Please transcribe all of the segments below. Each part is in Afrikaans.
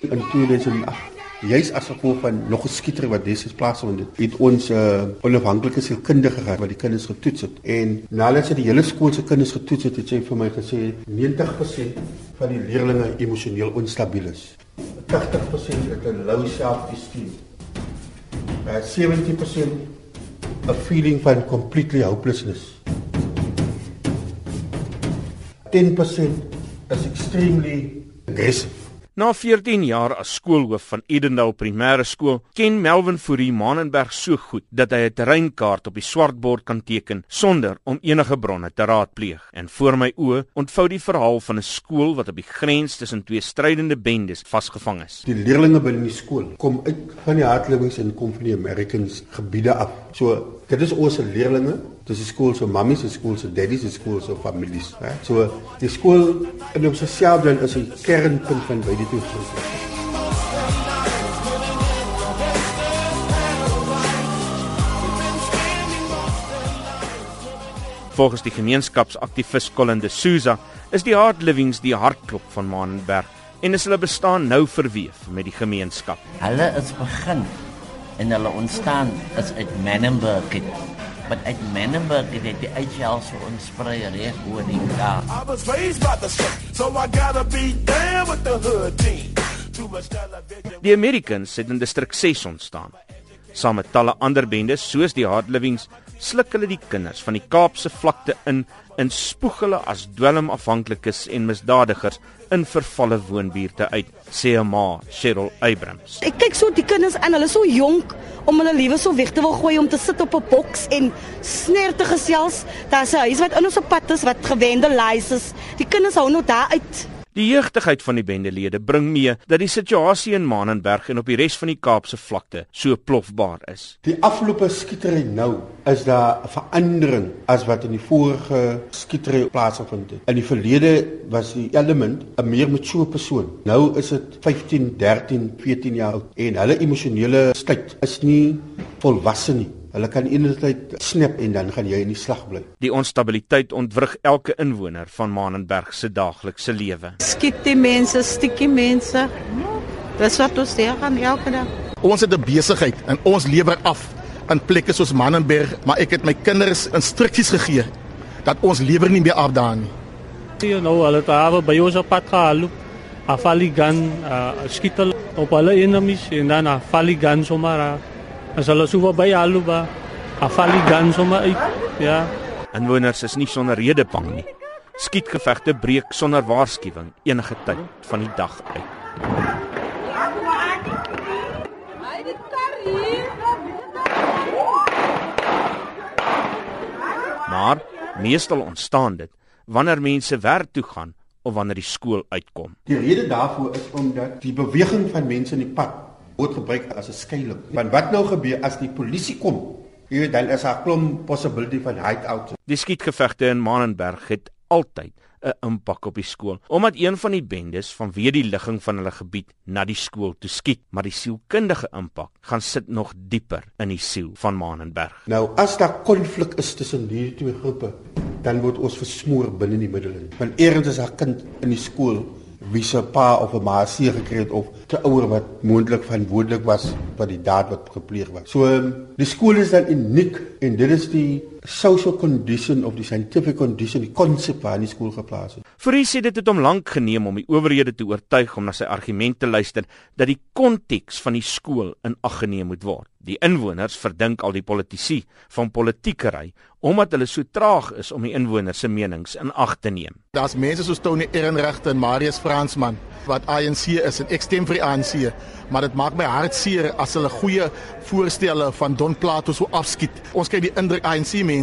In 2008 Juist as gevolg van nog 'n skieter wat destyds plaasgevind het, het ons 'n uh, onafhanklike sielkundige gehad wat die kinders getoets het. En nadat sy die hele skool se kinders getoets het, het sy vir my gesê 90% van die leerders emosioneel onstabiel is. 80% het 'n low self-esteem. Uh, 70% 'n feeling van completely hopelessness. 10% is extremely aggressive. Na 14 jaar as skoolhoof van Edendale Primêre Skool, ken Melvin Fourie Manenberg so goed dat hy 'n terreinkaart op die swartbord kan teken sonder om enige bronne te raadpleeg. En voor my oë ontvou die verhaal van 'n skool wat op die grens tussen twee strydende bendes vasgevang is. Die leerders binne die skool kom uit van die hardlewings en kom van die Americans gebiede af. So dit is ons leerders Dis 'n skool se mammies, 'n skool se daddies, 'n skool se families, hè. So die skool in homself dan is 'n kernpunt van by die skole. Volgens die gemeenskapsaktivis Colin de Souza is die Hard Livings die hartklop van Manenberg en is hulle bestaan nou verweef met die gemeenskap. Hulle is begin en hulle ontstaan is uit Manenberg but at Menenberg het die uitjels vir ons sprei reg oor die dag. I was raised by the sun, so I got to be down with the hood team. Die Americans het in distrik 6 ontstaan. Saam met talle ander bendes soos die Hard Livings sluk hulle die kinders van die Kaapse vlakte in en spoeg hulle as dwelmafhanklikes en misdadigers in vervalle woonbuurte uit, sê 'n ma, Cheryl Abrams. Ek kyk so die kinders aan, hulle is so jonk om hulle lewe so weg te wil gooi om te sit op 'n boks en sner te gesels. Daar's 'n huis wat in ons pad is wat gewendeliseer is. Die kinders hou nou daar uit. Die jeugtigheid van die bendelede bring mee dat die situasie in Manenberg en op die res van die Kaapse vlakte so plofbaar is. Die afgelope skietery nou is daar 'n verandering as wat in die vorige skietery plaasgevind het. In die verlede was die element 'n meer mature persoon. Nou is dit 15, 13, 14 jaar oud en hulle emosionele staat is nie volwasse nie. Hulle kan eendag snap en dan gaan jy in die slag bly. Die onstabiliteit ontwrig elke inwoner van Manenberg se daaglikse lewe. Skiet die mense, stikkie mense. Dis wat ons sê aan elke dag. Ons het 'n besigheid en ons lewer af in plekke soos Manenberg, maar ek het my kinders instruksies gegee dat ons lewer nie meer af daar nie. Jy nou al het daar by ons op pad gehaal. Afaligan, uh, skiet op alle enemies en dan afaligan sommer as hulle so verby Aluba afval die guns sommer uit ja. Inwoners is nie sonder rede bang nie. Skietgevegte breek sonder waarskuwing enige tyd van die dag uit. Maar meestal ontstaan dit wanneer mense werk toe gaan of wanneer die skool uitkom. Die rede daarvoor is omdat die beweging van mense in die pad word gebruik as 'n skuilings. Want wat nou gebeur as die polisie kom? Jy weet dan is daar 'n klomp possibility van hideout. Die skietgevegte in Manenberg het altyd 'n impak op die skool omdat een van die bendes vanweë die ligging van hulle gebied na die skool toe skiet maar die sielkundige impak gaan sit nog dieper in die siel van Manenberg nou as daar konflik is tussen hierdie twee groepe dan word ons versmoor binne die middel want eers is 'n kind in die skool wie se pa of 'n ma seer gekry het of te ouer wat moontlik verantwoordelik was vir die daad wat gepleeg was. So um, die skool is dan uniek en dit is die social condition of die scientific condition die konsep waar die skool geplaas. Vir hy sê dit het hom lank geneem om die owerhede te oortuig om na sy argumente te luister dat die konteks van die skool in ag geneem moet word. Die inwoners verdink al die politici van politiekery omdat hulle so traag is om die inwoners se menings in ag te neem. Daar's mense soos Tony Ehrenrecht en Marius Fransman wat ANC is en ek stem vir die ANC, maar dit maak my hart seer as hulle goeie voorstelle van Don Plato so afskiet. Ons kry die indruk ANC mense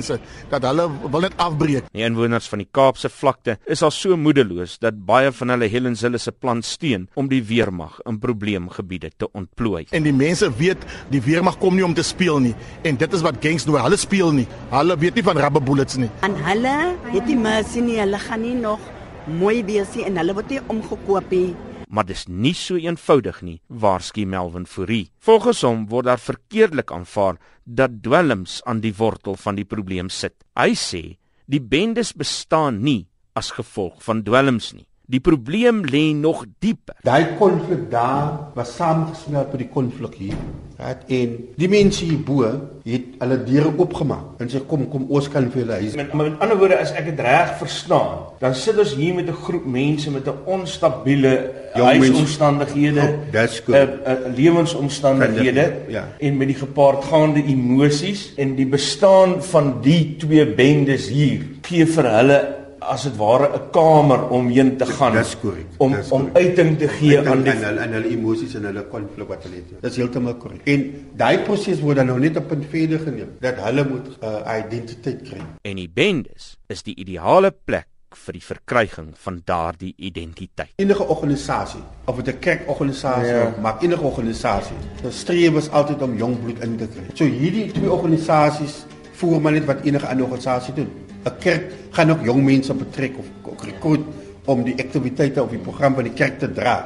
dat hulle wil net afbreek. Die inwoners van die Kaapse vlakte is al so moedeloos dat baie van hulle Helen Zille se plan steun om die weermag in probleemgebiede te ontplooi. En die mense weet die weermag kom nie om te speel nie en dit is wat gangs nou hulle speel nie. Hulle weet nie van rubber bullets nie. En hulle het die mercy nie, hulle gaan nie nog mooi wees en hulle word nie omgekoop nie. Maar dis nie so eenvoudig nie, waarsku Melvin Fourie. Volgens hom word daar verkeerdelik aanvaar dat dwelms aan die wortel van die probleem sit. Hy sê die bendes bestaan nie as gevolg van dwelms nie. Die probleem lê nog dieper. Daai konflik daar was saamgesmelt met die konflik hier. Right? En die mense hier bo het hulle deure oopgemaak en sê kom kom ons kan vir hulle huis. Met, met ander woorde as ek dit reg verstaan, dan sit ons hier met 'n groep mense met 'n onstabiele huisomstandighede, oh. 'n uh, uh, lewensomstandighede ja. en met die gepaardgaande emosies en die bestaan van die twee bendes hier gee vir hulle as dit ware 'n kamer om heen te gaan. Dis korrek. Om om uiting te gee uiting aan die en hulle en hulle emosies en hulle konflik wat hulle het. Dis heeltemal korrek. En daai proses word dan nou net op 'n verder geneem dat hulle moet 'n uh, identiteit kry. En die bendes is die ideale plek vir die verkryging van daardie identiteit. Enige organisasie, of dit 'n kerkorganisasie ja. of maar enige organisasie, se streef is altyd om jong bloed in te kry. So hierdie twee organisasies voer maar net wat enige ander organisasie doen. 'n Kerk gaan ook jong mense betrek of ook rekrut om die aktiwiteite of die program van die kerk te dra.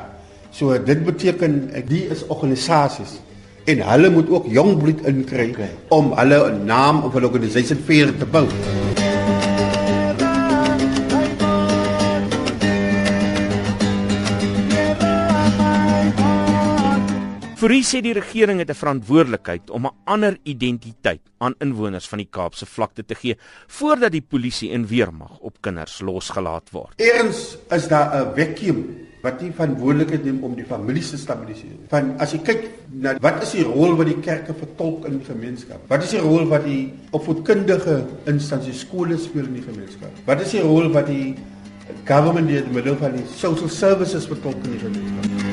So dit beteken die is organisasies en hulle moet ook jong bloed inkry okay. om hulle naam of hulle organisasie verder te bou. Fourie sê die regering het 'n verantwoordelikheid om 'n ander identiteit aan inwoners van die Kaapse vlakte te gee voordat die polisie en weermag op kinders losgelaat word. Eerens is daar 'n wetgewing wat die verantwoordelikheid neem om die families te stabiliseer. Van as jy kyk na wat is die rol wat die kerke vertolk in die gemeenskap? Wat is die rol wat die opvoedkundige instansies skole speel in die gemeenskap? Wat is die rol wat die government deur middel van die social services vertolk in die gemeenskap?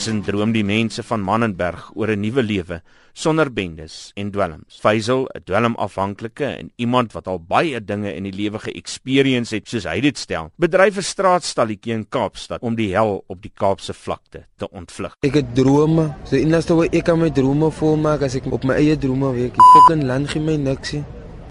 Tussen droom die mense van Mannenberg oor 'n nuwe lewe sonder bendes en dwelms. Faisal, 'n dwelmafhanklike en iemand wat al baie dinge in die lewe ge-experience het, soos hy dit stel, bedryf 'n straatstalletjie in Kaapstad om die hel op die Kaapse vlakte te ontvlug. Ek het drome. So inderste wat ek kan my drome volmaak as ek op my eie drome werk. Die fucking land gee my niks. He.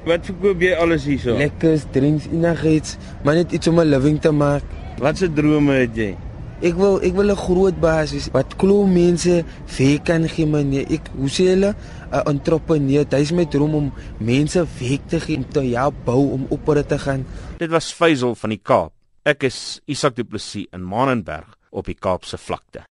Wat verkoop jy alles hierso? Lekkers, drinks, enigiets, maar net iets om 'n living te maak. Wat se drome het jy? Ek wil ek wil 'n groot baas wees wat glo mense werk kan gee maar nee ek hoe sê hulle? 'n entrepreneur. Is my droom om mense werk te gee om te help bou om op te gaan. Dit was Faisal van die Kaap. Ek is Isak Du Plessis in Manenberg op die Kaapse vlakte